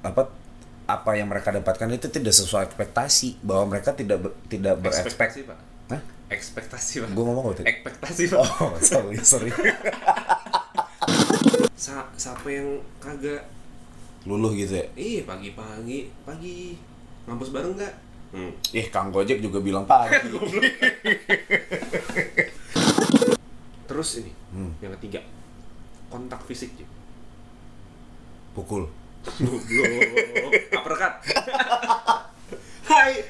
apa apa yang mereka dapatkan itu tidak sesuai ekspektasi bahwa mereka tidak ber- tidak berekspektasi ekspektasi pak. Hah? ekspektasi pak. Gue ngomong apa tadi ekspektasi pak. Oh sorry sorry. Sa siapa yang kagak luluh gitu ya? Iya pagi-pagi pagi. Ngampus bareng nggak? Hmm. ih kang gojek juga bilang pagi. Terus ini Hmm. yang ketiga. Kontak fisik pukul Goblok. Uppercut. Hai.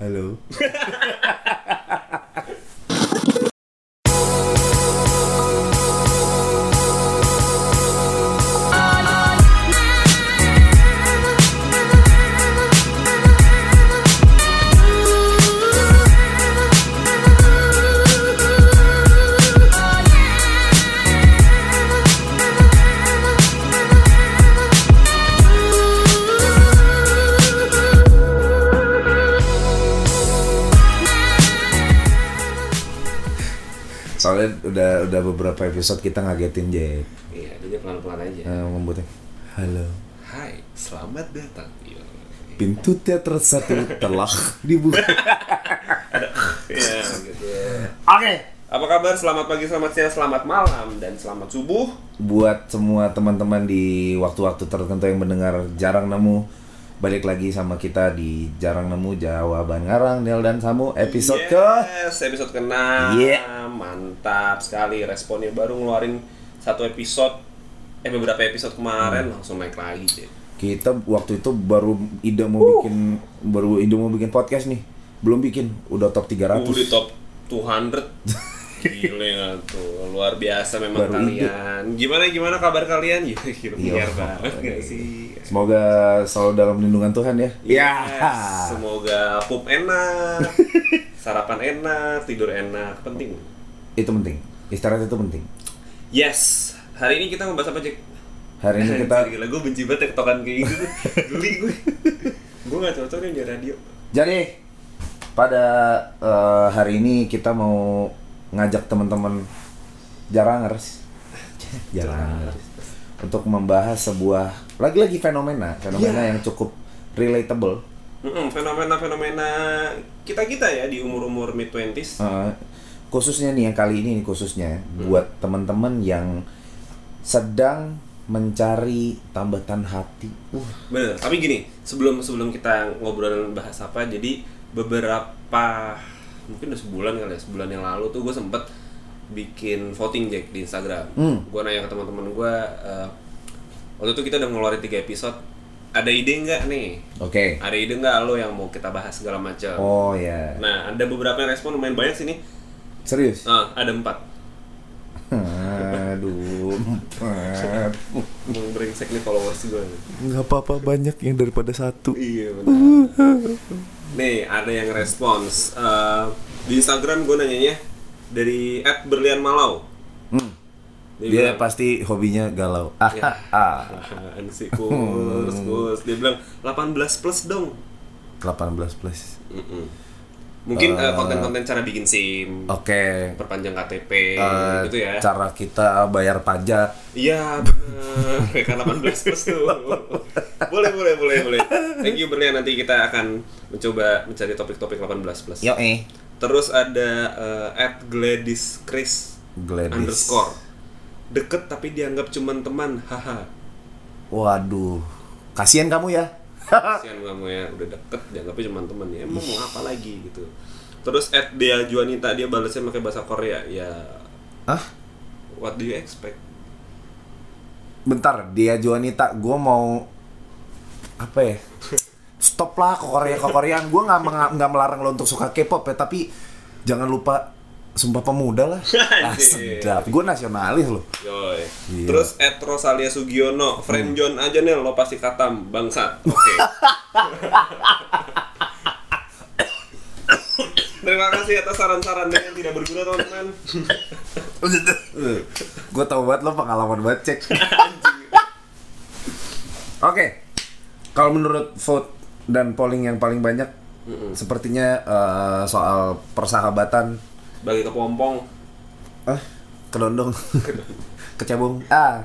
halo udah udah beberapa episode kita ngagetin Jack Iya, dia pelan-pelan aja. Eh, membuatnya halo Hai, selamat datang. Iya. pintu teater satu telah dibuka Iya, gitu. oke Apa kabar? Selamat pagi, selamat siang, selamat malam, dan selamat subuh. buat semua teman-teman di waktu-waktu tertentu yang mendengar jarang nemu balik lagi sama kita di jarang nemu jawaban ngarang Nel dan Samu. Episode ke yes, episode ke-6. Yeah. Mantap sekali responnya baru ngeluarin satu episode. Eh beberapa episode kemarin langsung naik lagi deh. kita waktu itu baru ide mau bikin baru ide mau bikin podcast nih. Belum bikin udah top 300 Uh, di top 200 Gile nggak tuh, luar biasa memang Baru ide. kalian. Gimana gimana kabar kalian? Ya, gila, Iya. biar banget nggak sih? semoga selalu dalam lindungan Tuhan ya Yes, semoga pup enak, sarapan enak, tidur enak, penting. itu penting istirahat itu penting Yes, hari ini kita membahas apa Jack? hari ini kita Gila, gue benci banget tektokan kayak gitu Geli gue Gue gak cocok nih di radio Jadi pada eh, hari ini kita mau ngajak teman-teman jarangers, jarangers untuk membahas sebuah lagi-lagi fenomena, fenomena Iya. yang cukup relatable. Mm-mm, Fenomena-fenomena kita-kita ya di umur-umur mid-20s Eh, khususnya nih yang kali ini nih khususnya buat teman-teman yang sedang mencari tambatan hati. Uh, Bener, tapi gini, sebelum sebelum kita ngobrol bahas apa, jadi beberapa mungkin udah sebulan kali ya, sebulan yang lalu tuh gue sempet bikin voting Jack di Instagram. Hmm. Gue nanya ke teman-teman gue, eh, waktu itu kita udah ngeluarin tiga episode, ada ide nggak nih? Oke. Ada ide nggak lo yang mau kita bahas segala macam? Oh ya. Nah, ada beberapa yang respon lumayan banyak sini. Serius? Ah, ada empat. Aduh, empat. Mau brengsek nih followers gue. nggak apa-apa banyak yang daripada satu. Iya benar. Nih ada yang respons Eh, di Instagram gue nanyanya dari @berlianmalau. Hmm. Dia, Dia bilang, pasti hobinya galau. Ah, Ya. ah, "Apaan sih kus kus dia bilang 18 plus dong. 18 plus. Mm-mm. Mungkin eh, konten-konten cara bikin SIM, Oke. perpanjang KTP Eh, gitu ya. Cara kita bayar pajak. Iya benar. Kan 18 plus tuh. boleh boleh boleh boleh. Thank you Berlian nanti kita akan mencoba mencari topik-topik 18 plus. Yo eh. Terus ada eh, at Gladys Chris Gladys. underscore deket tapi dianggap cuman teman haha Waduh. Kasihan kamu ya. Kasihan kamu ya udah deket dianggapnya cuman teman ya emang mau apa lagi gitu terus at Dea Juanita dia balasnya pakai bahasa Korea ya Hah? what do you expect Bentar, dia Juanita, gue mau apa ya? Stop lah ke Korea ke Koreaan. Gue nggak nggak melarang lo untuk suka K-pop ya, tapi jangan lupa Sumpah Pemuda lah. ah, sedap. Gue nasionalis loh. Yoi. Iya. Terus at Rosalia Sugiono, friend John aja nih lo pasti katam bangsat. Oke. Terima kasih atas saran-saran yang tidak berguna teman-teman. gue tau banget lo pengalaman banget cek. Oke, kalau menurut vote dan polling yang paling banyak, sepertinya eh, soal persahabatan, Bagi kepompong. ah, kedondong, kecabung, ah,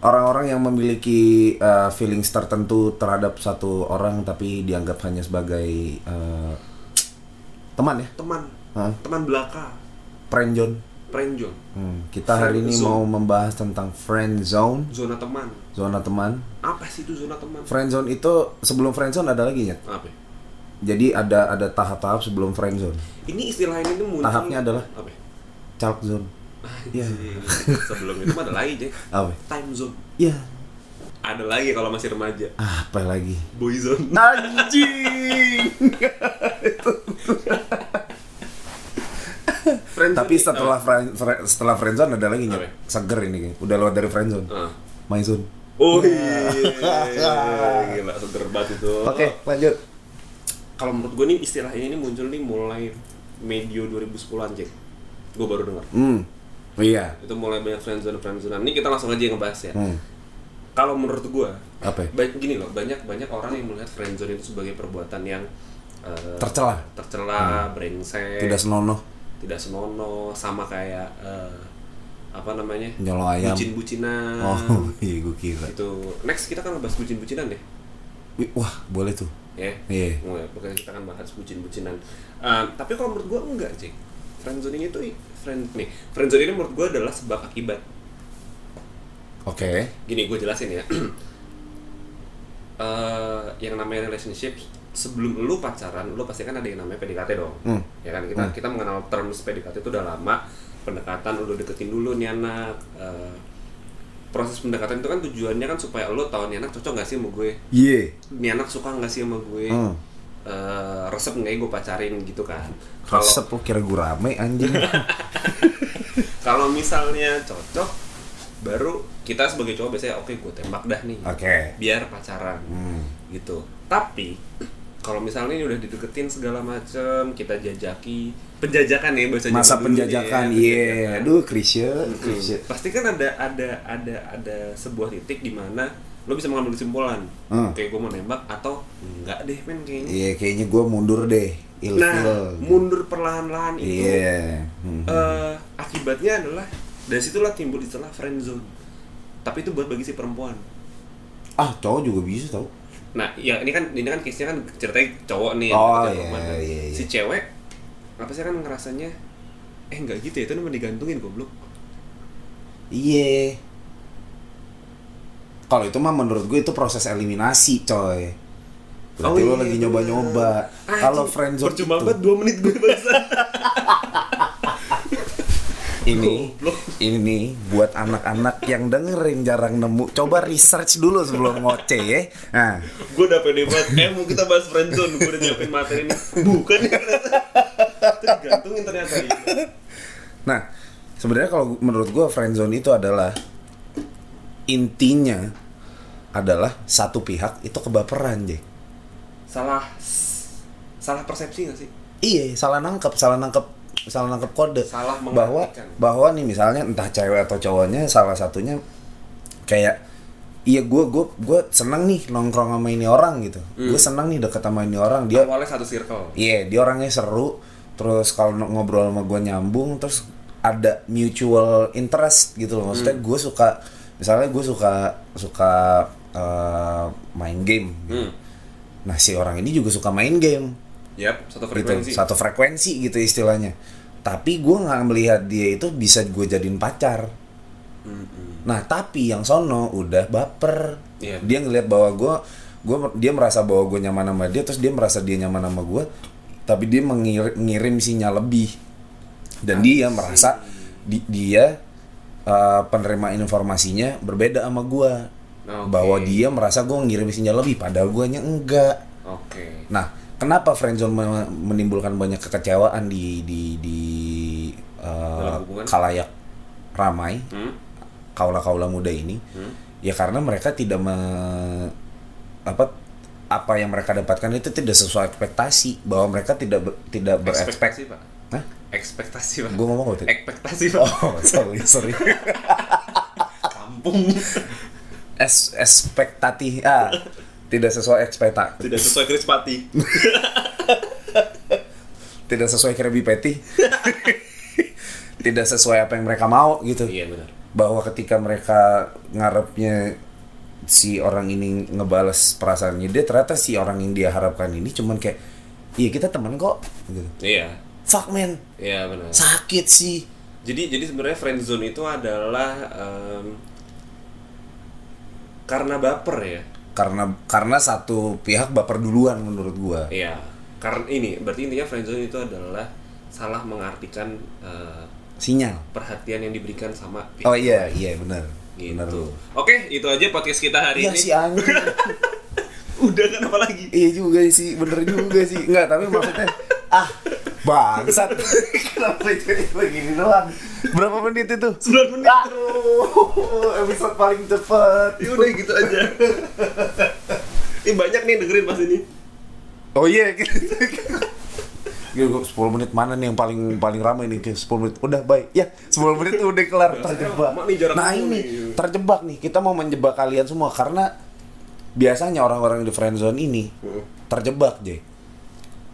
orang-orang yang memiliki uh, feelings tertentu terhadap satu orang tapi dianggap hanya sebagai uh, teman ya, teman Hah? teman belaka friendzone. friendzone Hmm, kita hari ini Friendzone. mau membahas tentang friend zone, zona teman zona teman. apa sih itu zona teman Friend zone itu sebelum friend zone ada lagi ya? apa ya? Jadi ada ada tahap-tahap sebelum friend zone. ini istilah ini tuh muncul Tahapnya adalah? apa? Chalk zone. Iya. Sebelum itu ada lagi Jack Apa? time zone Ya. ada lagi kalau masih remaja Apa lagi? boy zone Anjing. Friend Tapi setelah friend, fri- setelah friendzone ada lagi nih. Seger ini kayaknya. Udah lewat dari friendzone. Ah. My zone. Oh iya, gila seger banget itu. Oke, lanjut. Kalau menurut gue nih istilah ini nih muncul nih mulai medio 2010-an, Jack. Gue baru dengar. Hmm. Iya. Itu mulai banyak friendzone friendzone. Ini kita langsung aja ngebahas ya. Hmm. Kalau menurut gue, Apa? ya? baik gini loh, banyak banyak orang yang melihat friendzone itu sebagai perbuatan yang eh, Tercela. tercela, brengsek, Tidak senonoh. tidak senonoh, sama kayak eh, apa namanya? Nyolong ayam. Bucin-bucinan. Oh, iya gue kira. Itu next kita kan ngebahas bucin-bucinan deh. Wih, Wah, boleh tuh. Ya Iya. Mulai, pokoknya kita akan bahas bucin-bucinan Eh, tapi kalau menurut gua enggak sih friendzone ini tuh friend nih friendzone ini menurut gua adalah sebab akibat Oke. gini gue jelasin ya Eh, yang namanya relationship sebelum lu pacaran lu pasti kan ada yang namanya PDKT dong Hmm. ya kan kita Hmm. kita mengenal terms PDKT itu udah lama pendekatan lu deketin dulu nih anak Eh, proses pendekatan itu kan tujuannya kan supaya lu tahu nih anak cocok gak sih sama gue Iya. nih anak suka nggak sih sama gue Hmm. Eh, resep nggak ya gue pacarin gitu kan kalau Resep lu kira gue rame anjing. kalau misalnya cocok baru kita sebagai cowok biasanya oke gue tembak dah nih Oke. biar pacaran Hmm. gitu tapi kalau misalnya ini udah dideketin segala macem kita jajaki penjajakan ya bahasa Masa penjajakan. ya, Iya. penjajakan. Aduh, Krisya. Krisya. pasti kan ada ada ada ada sebuah titik di mana lo bisa mengambil kesimpulan Hmm. oke gue mau nembak atau enggak deh men kayaknya Iya, kayaknya gue mundur deh. Ilfil. Nah, mundur perlahan-lahan itu Iya. Hmm. eh, akibatnya adalah dari situlah timbul istilah friend zone. Tapi itu buat bagi si perempuan. Ah, cowok juga bisa tau. Nah, ya ini kan ini kan case-nya kan ceritanya cowok nih yang Oh, deketin iya, iya, iya. Si cewek apa sih kan ngerasanya eh enggak gitu ya, itu namanya digantungin goblok. Iya. Kalau itu mah menurut gue itu proses eliminasi, coy. Berarti lo iya, lagi bener. nyoba-nyoba. Kalau friendzone percuma banget 2 menit gue bahasa. ini ini nih buat anak-anak yang dengerin jarang nemu. Coba research dulu sebelum ngoceh ya. Nah, gue udah pede banget. Eh mau kita bahas friend zone, gue udah nyiapin materi ini. Bukan ya ternyata. Digantungin ternyata. nah sebenarnya kalau menurut gue friendzone itu adalah intinya adalah satu pihak itu kebaperan, Jek. Salah salah persepsi gak sih? Iya, salah nangkep, salah nangkep, salah nangkep kode. Salah bahwa bahwa nih misalnya entah cewek atau cowoknya salah satunya kayak iya gue gue gue seneng nih nongkrong sama ini orang gitu. Hmm. Gue seneng nih deket sama ini orang dia Awalnya satu circle. iya dia orangnya seru terus kalau ngobrol sama gue nyambung terus ada mutual interest gitu loh maksudnya Hmm. gue suka misalnya gue suka suka eh, main game gitu. Hmm. nah si orang ini juga suka main game Yap, satu gitu frekuensi. satu frekuensi gitu istilahnya tapi gue nggak melihat dia itu bisa gue jadiin pacar Mm-mm. nah tapi yang sono udah baper Iya. dia ngelihat bahwa gue gue dia merasa bahwa gue nyaman sama dia terus dia merasa dia nyaman sama gue tapi dia mengirim ngirim sinyal lebih dan dia merasa di- dia uh, penerima informasinya berbeda sama gue Oke. bahwa dia merasa gue ngirim sinyal lebih padahal guanya enggak Oke. Nah, kenapa friendzone me- menimbulkan banyak kekecewaan di di di uh, kalayak ramai Hmm? kaula-kaula muda ini? Hmm? Ya karena mereka tidak me, apa apa yang mereka dapatkan itu tidak sesuai ekspektasi bahwa mereka tidak ber- tidak berekspek. Ekspektasi, Pak. Hah? Ekspektasi, Pak. Gue ngomong apa tadi? Ekspektasi, Pak. Oh, sorry, sorry. Kampung. Es ekspektati ah tidak sesuai ekspektasi Tidak sesuai Chris Pati. tidak sesuai Krabby Patty tidak sesuai apa yang mereka mau gitu iya, benar. bahwa ketika mereka ngarepnya si orang ini ngebales perasaannya dia ternyata si orang yang dia harapkan ini cuman kayak iya kita teman kok gitu Iya. fuck man Iya benar. sakit sih Jadi jadi sebenarnya friendzone itu adalah em, karena baper ya. Karena karena satu pihak baper duluan menurut gua Iya. Karena ini berarti intinya friendzone itu adalah salah mengartikan eh, sinyal perhatian yang diberikan sama pihak oh iya iya benar gitu. benar Oke, itu aja podcast kita hari iya ini. si Udah kan apa lagi? iya juga sih bener juga sih nggak tapi maksudnya ah bangsat. Kenapa jadi begini doang? Berapa menit itu? 9 menit. aduh episode paling cepat Ya udah gitu aja. Ini banyak nih dengerin pas ini. oh iya Gila, gua 10 menit mana nih yang paling paling ramai nih Kayak 10 menit. Udah baik ya 10 menit udah kelar terjebak. nih jarak nah ini nih. terjebak nih. Kita mau menjebak kalian semua karena biasanya orang-orang di friendzone ini terjebak Jay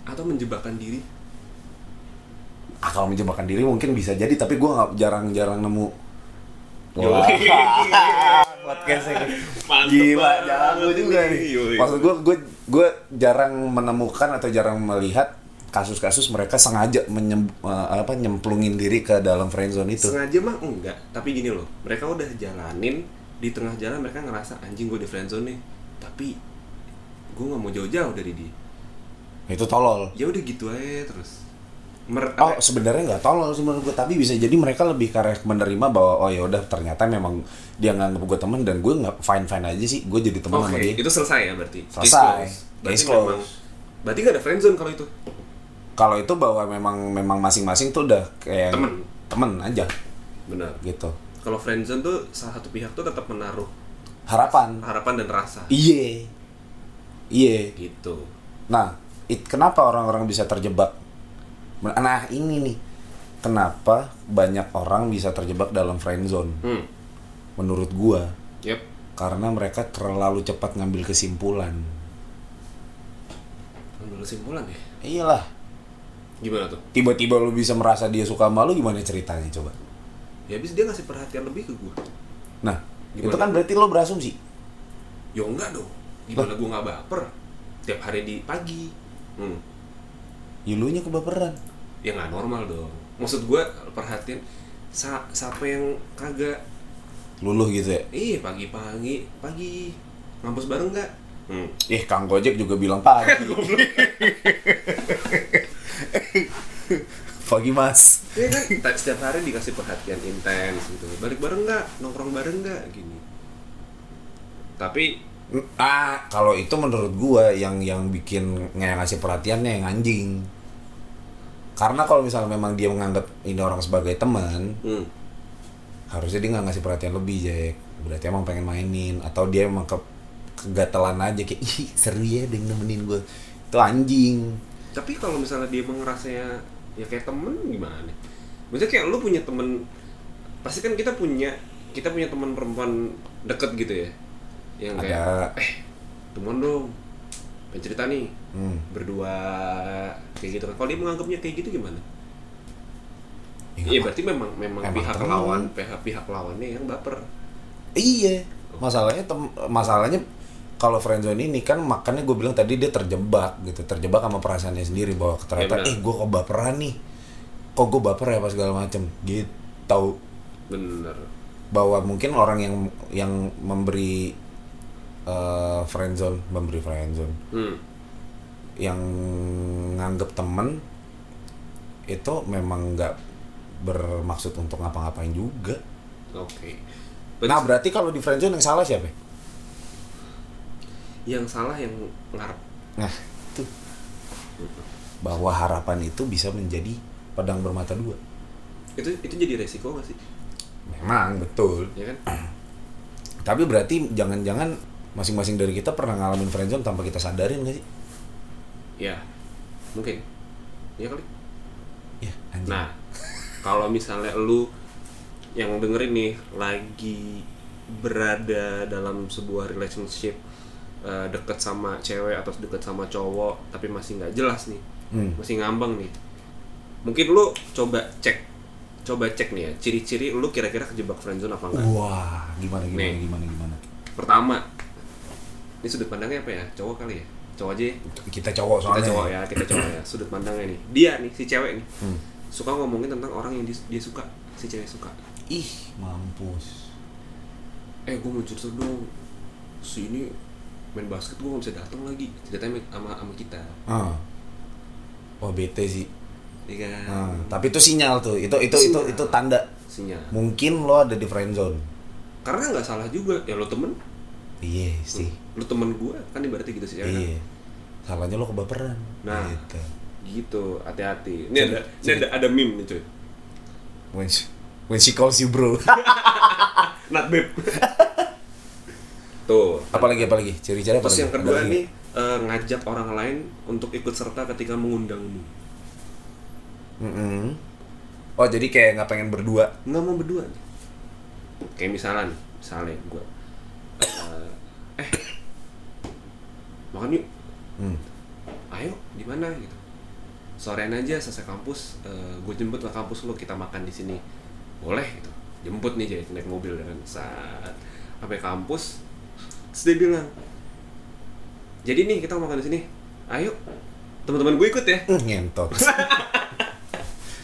Atau menjebakkan diri. ah kalau menjebakkan diri mungkin bisa jadi tapi gue nggak jarang-jarang nemu. Wah, podcast ini gila jago juga nih. maksud gue gue gue jarang menemukan atau jarang melihat kasus-kasus mereka sengaja menyem, eh, apa nyemplungin diri ke dalam friendzone itu Sengaja mah enggak, tapi gini loh. Mereka udah jalanin di tengah jalan mereka ngerasa anjing gue di friendzone nih. Tapi gue nggak mau jauh-jauh dari dia. Itu tolol Ya udah gitu aja terus. Mer oh sebenarnya nggak tolol sebenarnya gue tapi bisa jadi mereka lebih karek menerima bahwa oh ya udah ternyata memang dia nggak gue teman dan gue nggak fine fine aja sih gue jadi teman sama Oke, dia itu selesai ya berarti. Selesai. Case close. Berarti close. memang berarti nggak ada friendzone kalau itu. kalau itu bahwa memang memang masing-masing tuh udah kayak Temen. temen aja Benar. gitu Kalau friendzone tuh salah satu pihak tuh tetap menaruh harapan harapan dan rasa iye iye gitu. nah it, kenapa orang-orang bisa terjebak nah ini nih kenapa banyak orang bisa terjebak dalam friendzone Hmm. menurut gua Yep. karena mereka terlalu cepat ngambil kesimpulan Ambil kesimpulan ya. iyalah Gimana tuh? tiba-tiba lu bisa merasa dia suka sama lu gimana ceritanya coba Ya habis dia ngasih perhatian lebih ke gue. nah Gimana? itu kan berarti lo berasumsi Ya enggak dong. Gimana gue nggak baper? Tiap hari di pagi. Hmm. ya lu nya kebaperan Ya nggak normal dong. Maksud gue perhatian sa siapa yang kagak luluh gitu ya Iya pagi-pagi, pagi ngampus bareng nggak? Hmm. Ih, Kang Gojek juga bilang pagi. pagi mas. Iya kan? Setiap hari dikasih perhatian intens gitu. Balik bareng nggak? Nongkrong bareng nggak? Gini. Tapi Ah, kalau itu menurut gua yang yang bikin nggak ngasih perhatiannya yang anjing. Karena kalau misalnya memang dia menganggap ini orang sebagai teman, hmm, harusnya dia nggak ngasih perhatian lebih, Jack. Berarti emang pengen mainin atau dia emang ke kegatelan aja kayak ih seru ya dia nemenin gua. Itu anjing. tapi kalau misalnya dia ngerasanya ya kayak temen gimana nih? Maksudnya kayak lu punya temen pasti kan kita punya kita punya teman perempuan deket gitu ya yang kayak Ada. eh temen dong pengen cerita nih Hmm. berdua kayak gitu kan kalau dia menganggapnya kayak gitu gimana? Ya, Iya nggak berarti memang memang Emang pihak temen. lawan pihak pihak lawannya yang baper. Iya, masalahnya tem- masalahnya kalau friendzone ini kan makanya gue bilang tadi dia terjebak gitu, terjebak sama perasaannya sendiri bahwa ternyata benar. eh gue kok baperan nih, kok gue baper ya apa segala macem gitu Bener. bahwa mungkin orang yang yang memberi eh, friendzone, memberi friendzone, Hmm. yang nganggep temen itu memang nggak bermaksud untuk ngapa-ngapain juga. Oke. Nah berarti kalau di friendzone yang salah siapa? yang salah yang ngarep. Nah, itu bahwa harapan itu bisa menjadi pedang bermata dua. Itu itu jadi resiko gak sih? Memang betul. Ya kan? Tapi berarti jangan-jangan masing-masing dari kita pernah ngalamin friendzone tanpa kita sadarin gak sih? Ya. Mungkin. Ya kali. Ya, anjing. Nah, kalau misalnya lu yang dengerin nih lagi berada dalam sebuah relationship eh, deket sama cewek atau deket sama cowok tapi masih nggak jelas nih Hmm. masih ngambang nih mungkin lu coba cek coba cek nih ya ciri-ciri lu kira-kira kejebak friendzone apa enggak Wah, gimana gimana Nih. gimana gimana. pertama ini sudut pandangnya apa ya cowok kali ya cowok aja ya? Kita cowok kita soalnya. cowok ya kita cowok ya sudut pandangnya nih dia nih si cewek nih Hmm. suka ngomongin tentang orang yang dia, suka si cewek suka Ih, mampus. eh gue mau cerita dong si ini main basket gue gak bisa datang lagi ceritanya sama sama kita Ah. Wah, bete sih. iya kan Ah, tapi itu sinyal tuh. Itu itu itu Sinyal. itu tanda. sinyal Mungkin lo ada di friend zone. karena nggak salah juga ya lo temen Iya sih. lo temen gue kan ibaratnya gitu sih ya kan? Iya. Salahnya lo kebaperan. Nah. Gitu. gitu hati-hati ini ada ini ada ada meme nih cuy When she, when she calls you bro. not babe tuh apalagi apalagi ciri-ciri apa terus yang kedua nih eh, ngajak orang lain untuk ikut serta ketika mengundangmu Mm-mm. Oh jadi kayak nggak pengen berdua. nggak mau berdua kayak misalnya nih misalnya gue eh makan yuk Hmm. ayo di mana gitu sorean aja selesai kampus gue jemput ke kampus lo kita makan di sini boleh gitu jemput nih jadi naik mobil dan saat sampai kampus terus dia bilang jadi nih kita makan di sini ayo teman-teman gue ikut ya Hmm, ngentot.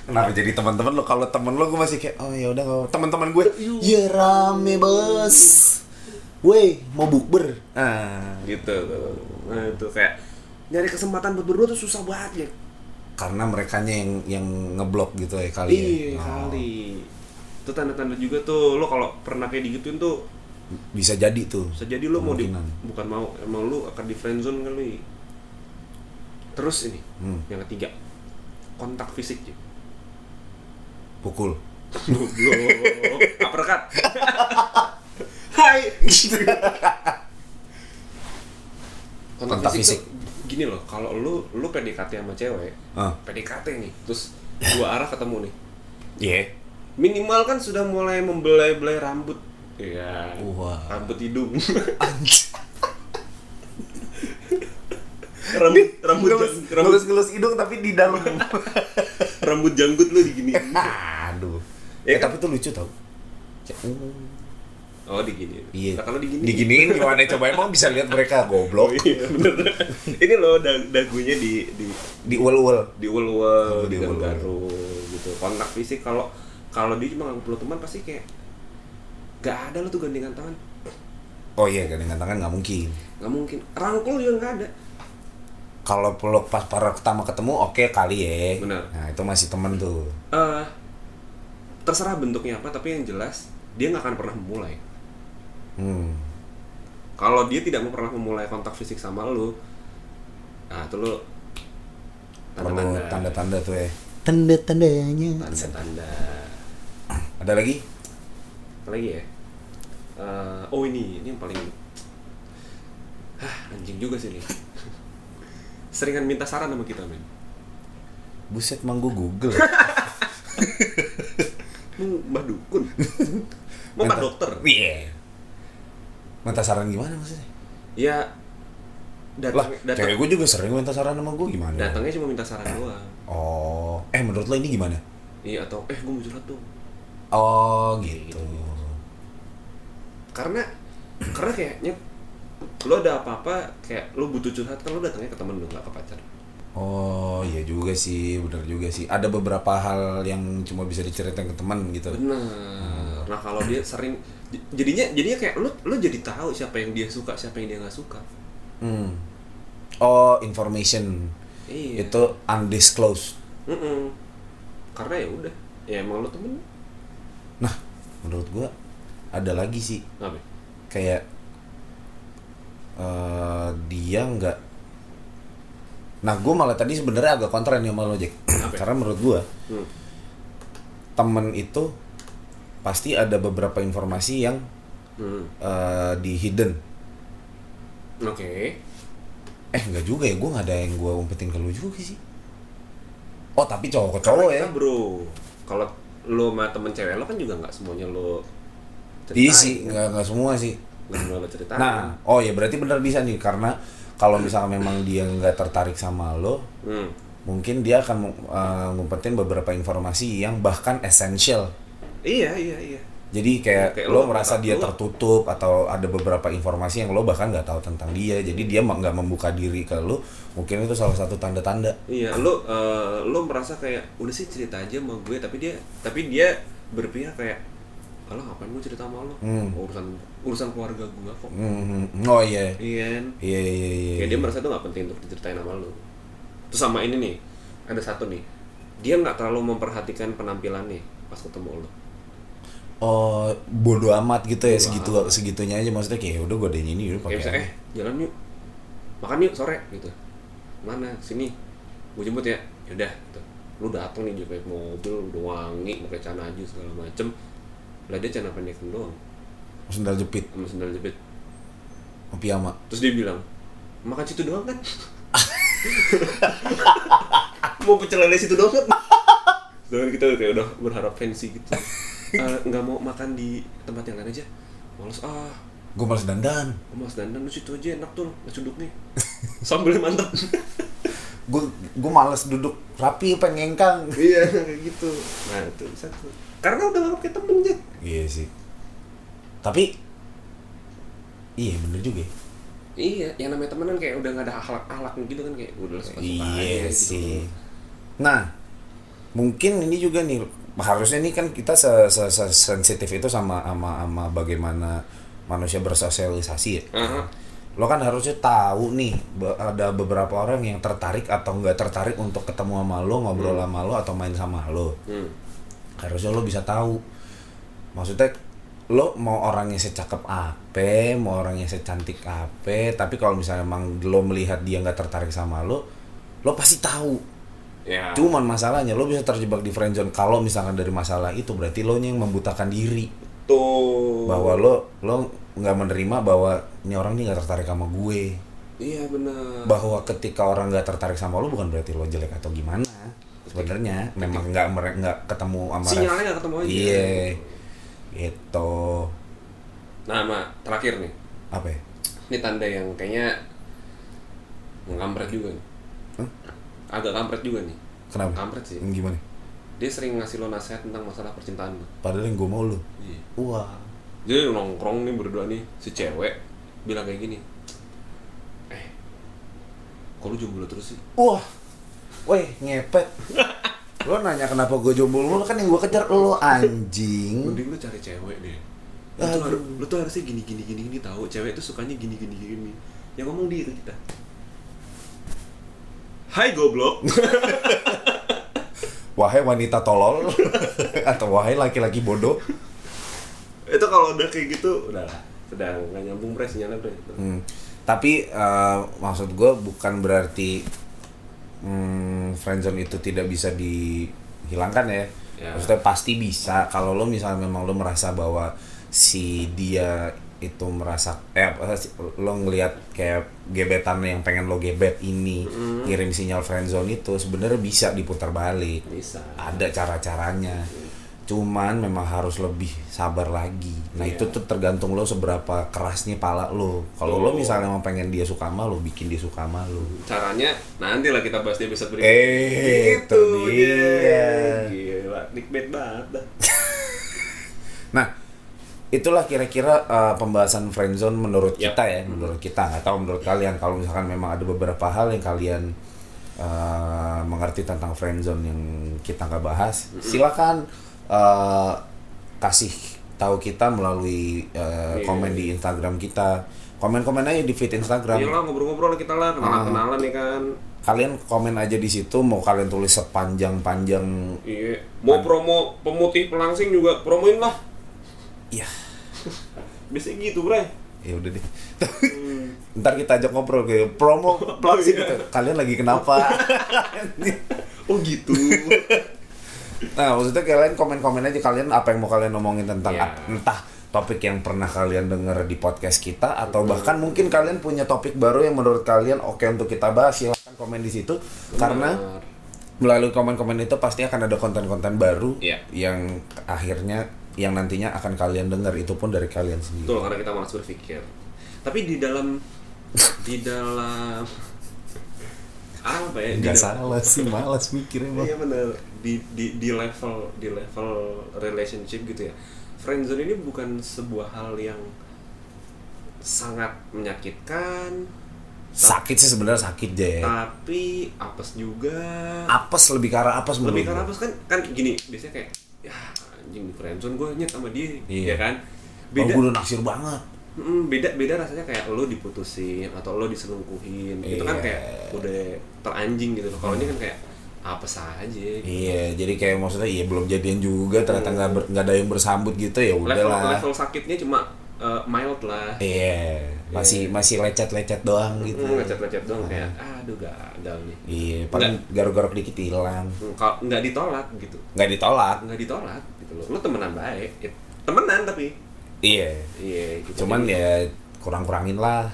Kenapa jadi teman-teman lo? Kalau temen lo gue masih kayak oh ya udah nggak- teman-teman gue. Ya rame bos. Woi mau bukber. Ah, gitu. Nah itu kayak nyari kesempatan buat berdua tuh susah banget ya karena mereka yang yang ngeblok gitu ya kali ya. iya Oh, kali. Itu tanda-tanda juga tuh lo kalau pernah kayak digituin tuh Bisa jadi tuh. bisa jadi lo mau di, bukan mau emang lo akan di friendzone kali. Terus ini Hmm, yang ketiga kontak fisik ya pukul. goblok uppercut hai kontak, Kontak fisik, fisik. tuh gini loh kalau lu lu PDKT sama cewek Ah, PDKT nih terus dua arah ketemu nih iya. minimal kan sudah mulai membelai-belai rambut Iya. Wah. Rambut hidung. Anjir. rambut rambut Ngelus, jang- rambut, ngelus, ngelus hidung tapi di dalam. rambut janggut lu digini. Aduh. Ya Eh, kan? tapi itu lucu tau. Uh, Oh digini. Iya. Nah, kalau digini. Diginiin gimana coba emang bisa lihat mereka Oh goblok. iya bener. Ini loh dag dagunya di di Di uel-uel. di ul-ul, Oh, di garu gitu. Kontak fisik kalau kalau dia cuma nggak perlu teman pasti kayak gak ada lo tuh gandengan tangan. Oh iya, gandengan tangan nggak mungkin. Nggak mungkin. Rangkul juga nggak ada. Kalau peluk pas para pertama ketemu oke kali ya. Benar. Nah, itu masih temen tuh. eh terserah bentuknya apa tapi yang jelas dia nggak akan pernah memulai. Hmm. Kalau dia tidak mau pernah memulai kontak fisik sama lu, nah itu lu tanda-tanda tanda-tanda tuh ya. Tanda-tandanya. tanda-tanda Ada lagi? apa lagi ya Eh, oh ini ini yang paling Hah, anjing juga sih nih seringan minta saran sama kita men Buset mang gua Google. mau mbah dukun mau mbah dokter Iya. Minta saran gimana maksudnya? ya Lah, datang datang cewek gue juga sering minta saran sama gue gimana? datangnya cuma minta saran doang Oh, eh menurut lo ini gimana? iya atau eh gue mau curhat dong Oh, gitu. karena karena kayaknya lo ada apa-apa kayak lo butuh curhat kan lo datangnya ke temen lo nggak ke pacar Oh, iya juga sih, bener juga sih. Ada beberapa hal yang cuma bisa diceritain ke teman gitu. benar nah kalau dia sering jadinya jadinya kayak lo lo jadi tahu siapa yang dia suka siapa yang dia nggak suka Hmm. Oh, information iya itu undisclosed. Mm-mm. karena ya udah ya emang lo temen Nah, menurut gua ada lagi sih apa kayak eh dia nggak Nah, gue malah tadi sebenarnya agak kontra nih sama lo, Jack. Karena menurut gua hmm. temen itu pasti ada beberapa informasi yang Hmm. eh, di hidden. oke Eh, enggak juga ya, gue nggak ada yang gue umpetin ke lu juga sih. Oh, tapi cowok ke cowok ya. bro kalau lo sama temen cewek lo kan juga nggak semuanya lo Iya sih, nggak nggak semua sih. nggak semua lo ceritain Nah, oh ya berarti benar bisa nih karena kalau misalnya memang dia nggak tertarik sama lo, hmm. mungkin dia akan uh, ngumpetin beberapa informasi yang bahkan esensial iya iya iya. Jadi kayak, Kayak lo lo merasa dia tahu. tertutup atau ada beberapa informasi yang lo bahkan nggak tahu tentang dia. Jadi dia nggak membuka diri ke lo mungkin itu salah satu tanda-tanda. Iya lo eh, lo merasa kayak udah sih cerita aja sama gue tapi dia tapi dia berpihak kayak kalau ngapain gue cerita sama lo? Hmm. urusan urusan keluarga gue kok. Hmm, oh iya. Iya kan? Iya iya iya kayak dia merasa itu nggak penting untuk diceritain sama lo. Terus sama ini nih ada satu nih. Dia nggak terlalu memperhatikan penampilannya pas ketemu lo oh bodoh amat gitu ya Bodo segitu amat. segitunya aja. Maksudnya kayak "Ya udah gue ini udah pakai misalnya eh jalan yuk. Makan yuk sore gitu. Mana? Sini. Gue jemput ya. Yaudah gitu. Lu dateng nih juga mobil udah wangi pakai celana aja segala macem. Lah dia celana pendek doang. Sendal jepit. Sama sendal jepit. Piyama. Terus dia bilang makan situ doang kan? Mau pecel lele situ doang kan? Sedangkan kita kayak udah berharap fancy gitu Eh, nggak mau makan di tempat yang lain aja. Males ah. Gue males dandan. Gue males dandan lu situ aja enak tuh nasi uduknya sambil mantep. Gue gue males duduk rapi pengen ngengkang. Iya kayak gitu. Nah itu satu. Karena udah nganggap kayak temen Jack iya sih. Tapi iya bener juga ya. iya yang namanya temenan kayak udah gak ada akhlak akhlak gitu kan kayak udah suka suka Iya sih. Nah, mungkin ini juga nih harusnya nih kan kita se, se- se- sensitif itu sama sama sama bagaimana manusia bersosialisasi ya. Aha. Lo kan harusnya tahu nih be- ada beberapa orang yang tertarik atau nggak tertarik untuk ketemu sama lo, ngobrol sama lo atau main sama lo. hmm. Harusnya lo bisa tahu. Maksudnya lo mau orangnya secakep apa, mau orangnya secantik apa, tapi kalau misalnya emang lo melihat dia nggak tertarik sama lo, lo pasti tahu. Ya Cuman masalahnya lo bisa terjebak di friendzone kalau misalkan dari masalah itu berarti lo yang membutakan diri tuh bahwa lo lo nggak menerima bahwa ini orang ini nggak tertarik sama gue. iya benar Bahwa ketika orang nggak tertarik sama lo bukan berarti lo jelek atau gimana. Sebenarnya memang nggak nggak ketemu sama sinyalnya gak ketemu aja Iya. Gitu. nah Ma, terakhir nih Apa ya? ini tanda yang kayaknya ngkampret juga nih? Agak kampret juga nih Kenapa? kampret sih Gimana? dia sering ngasih lo nasihat tentang masalah percintaan lo Padahal yang gue mau lo. iya Wah. jadi nongkrong nih berdua nih si cewek bilang kayak gini eh kok lu jomblo terus sih Wah. Weh, ngepet. lo nanya kenapa gue jomblo lo kan yang gue kejar lo anjing. mending lu cari cewek deh lu tuh, harus, lu tuh harusnya gini gini gini gini tahu cewek tuh sukanya gini gini gini yang ngomong dia ke kita Hai goblok Wahai wanita tolol atau wahai laki-laki bodoh. itu kalau udah kayak gitu udah lah sedang nggak nyambung bre sinyalnya bre Hmm. Tapi eh, maksud gue bukan berarti hmm, friendzone itu tidak bisa dihilangkan ya. Ya. Maksudnya pasti bisa kalau lo misalnya memang lo merasa bahwa si dia itu merasa eh apa sih, lo ngelihat kayak gebetan yang pengen lo gebet ini ngirim sinyal friendzone itu sebenarnya bisa diputar balik. bisa. Ada cara-caranya. Cuman memang harus lebih sabar lagi. Nah Iya. itu tuh tergantung lo seberapa kerasnya pala lo. Kalau lo Oh. misalnya mau pengen dia suka sama lo bikin dia suka sama lo. Caranya nanti lah kita bahas di episode berikutnya. Eh itu dia. gila clickbait banget itulah kira-kira uh, pembahasan friendzone menurut Yap. kita ya menurut kita. Nggak tahu menurut kalian kalau misalkan memang ada beberapa hal yang kalian uh, mengerti tentang friendzone yang kita nggak bahas silakan uh, kasih tahu kita melalui uh, Iya. komen di Instagram kita. Komen-komen aja di feed Instagram. Iya lah ngobrol-ngobrol lah kita lah kenalan-kenalan nih kan. Kalian komen aja di situ mau kalian tulis sepanjang-panjang Iya. Mau promo pemutih pelangsing juga promoin lah ya biasanya gitu bre ya udah deh. Ntar kita ajak ngobrol ke promo. Pelangsing gitu kalian lagi kenapa? Oh gitu. Nah maksudnya kalian komen-komen aja kalian apa yang mau kalian ngomongin tentang Iya. ap- entah topik yang pernah kalian denger di podcast kita atau bahkan mungkin kalian punya topik baru yang menurut kalian oke untuk kita bahas silahkan komen di situ. Karena Benar. melalui komen-komen itu pasti akan ada konten-konten baru Iya. yang akhirnya yang nantinya akan kalian dengar itu pun dari kalian sendiri Betul, karena kita malas berpikir. Tapi di dalam di dalam apa ya di- salah sih, malas mikirnya bang. Iya benar di di di level di level relationship gitu ya. Friendzone ini bukan sebuah hal yang sangat menyakitkan, Sakit sih sebenarnya sakit deh. tapi apes juga. Apes lebih arah apes Lebih karena apes kan kan gini biasanya kayak ya anjing di friendzone gue nyet sama dia, Iya. ya kan? Oh, Beda gue udah naksir banget. Mm, beda beda rasanya kayak lo diputusin atau lo diselingkuhin itu kan Iya. kayak udah teranjing gitu kalau ini kan kayak apa saja Iya, jadi kayak maksudnya iya belum jadian juga ternyata nggak ber- nggak ada yang bersambut gitu ya level udahlah. level sakitnya cuma uh, mild lah Iya, masih masih lecet-lecet doang gitu. Hmm, lecet-lecet doang kayak aduh gagal nih Iya, paling garuk-garuk dikit hilang. Hmm, kalau nggak ditolak gitu Nggak ditolak. nggak ditolak gitu loh lo temenan baik temenan tapi Iya. iya gitu. Cuman ya kurang-kurangin lah.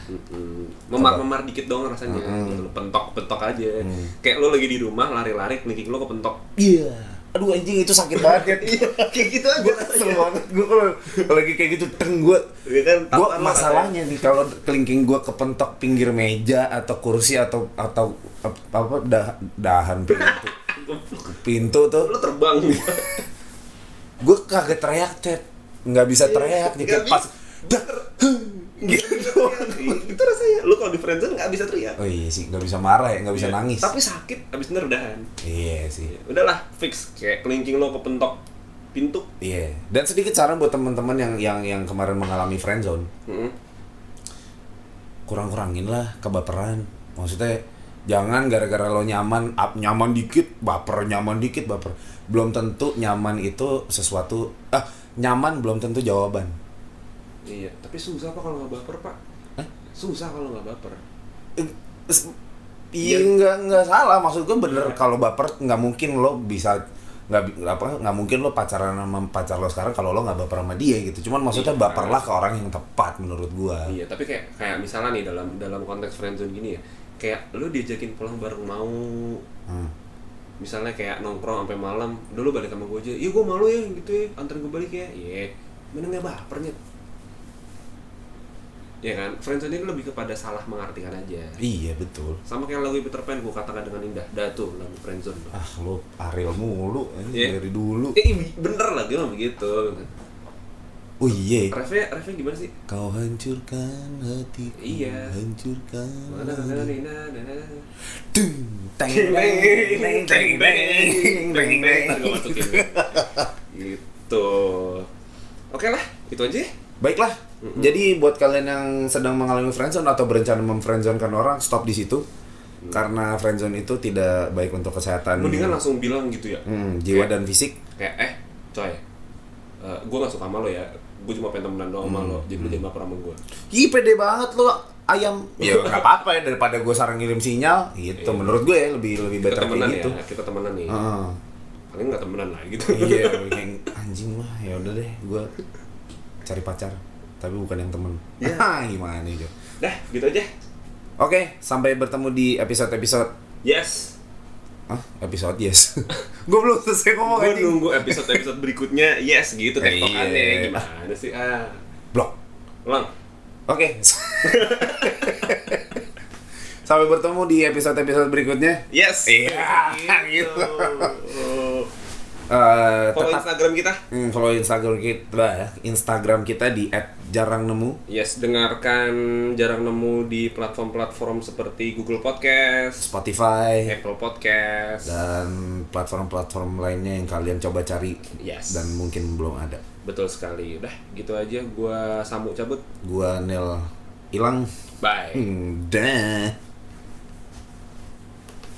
memar-memar dikit doang rasanya Mm-mm. gitu loh. pentok-pentok aja Mm. kayak lo lagi di rumah lari-lari kelingking lo kepentok Iya. Aduh anjing itu sakit banget ya. Iya, kayak gitu aja gue kesel banget. Gue kalau lagi kayak gitu teng gue Iya kan, gue masalahnya nih kalau kelingking gue kepentok pinggir meja atau kursi atau atau ap- apa dah, dahan pintu pintu tuh lo terbang gue kaget teriak cet. Nggak bisa teriak nih kayak pas gitu. itu rasanya lu kalau di friendzone nggak bisa teriak. Oh iya sih nggak bisa marah ya nggak bisa Iya. nangis. tapi sakit abis itu udahan. Iya sih. Udahlah fix. Kayak kelingking lo kepentok pintu. Iya dan sedikit saran buat teman-teman yang yang yang kemarin mengalami friendzone. Mm-mm. kurang-kurangin lah kebaperan. Maksudnya jangan gara-gara lo nyaman up nyaman dikit baper nyaman dikit baper. Belum tentu nyaman itu sesuatu ah nyaman belum tentu jawaban. Iya tapi susah pak kalau nggak baper pak? Hah? susah kalau nggak baper. Eh, s- iya nggak nggak salah. Maksud gue bener Iya. kalau baper nggak mungkin lo bisa nggak apa nggak mungkin lo pacaran sama pacar lo sekarang kalau lo nggak baper sama dia gitu. Cuman maksudnya Iya. baperlah ke orang yang tepat menurut gua. Iya tapi kayak kayak misalnya nih dalam dalam konteks friendzone gini ya kayak lu diajakin pulang bareng mau. Hmm. misalnya kayak nongkrong sampai malam dulu balik sama gue aja. Iya gue malu ya gitu ya anterin gue balik ya. Iya. Mana nggak bapernya ya kan? Friendzone ini lebih kepada salah mengartikan aja. Iya betul. Sama kayak lagu Peter Pan gue katakan dengan indah dah tuh lagu friendzone ah lo Ariel mulu ini Iya. dari dulu. Eh bener lah gue mah begitu oh iya refnya refnya gimana sih Kau hancurkan hatiku Iya. Hancurkan Mana, mana, nih. Dung, teng, teng, teng. Ntar beng. gue masukin. gitu oke lah itu aja Baiklah, jadi buat kalian yang sedang mengalami friendzone atau berencana memfriendzonekan orang, stop di situ. Karena friendzone itu tidak baik untuk kesehatan mendingan langsung bilang gitu ya hmm, jiwa Kayak- dan fisik. kayak eh coy gue gak suka sama lo ya gue cuma pengen temenan doang sama lo jadi lo jangan baper sama gue Ih, pede banget lu ayam. Ya nggak apa-apa ya daripada gue sarang ngirim sinyal. Gitu, Iya. menurut gue ya lebih lebih kita better temenan kayak gitu. ya kita temenan nih Heeh. paling gak temenan lah gitu iya, kayak anjing lah. Ya udah deh, gue cari pacar tapi bukan yang temen. Iya. Ah, gimana itu? dah gitu aja Oke, sampai bertemu di episode-episode yes Ah, episode yes. gue belum selesai ngomong gue nunggu episode episode berikutnya yes gitu Eh, tektokannya iya. gimana sih ah Blok. ulang Oke. Sampai bertemu di episode-episode berikutnya. yes Iya, gitu. Eh, follow tetap instagram kita? Hmm, follow Instagram kita, Instagram kita di @jarangnemu, yes dengarkan jarang nemu di platform-platform seperti Google Podcast Spotify, Apple Podcast. Dan platform-platform lainnya yang kalian coba cari. Yes. Dan mungkin belum ada. betul sekali. Udah gitu aja. Gua sambut cabut. Gua Nel hilang. bye. Hmm, dah.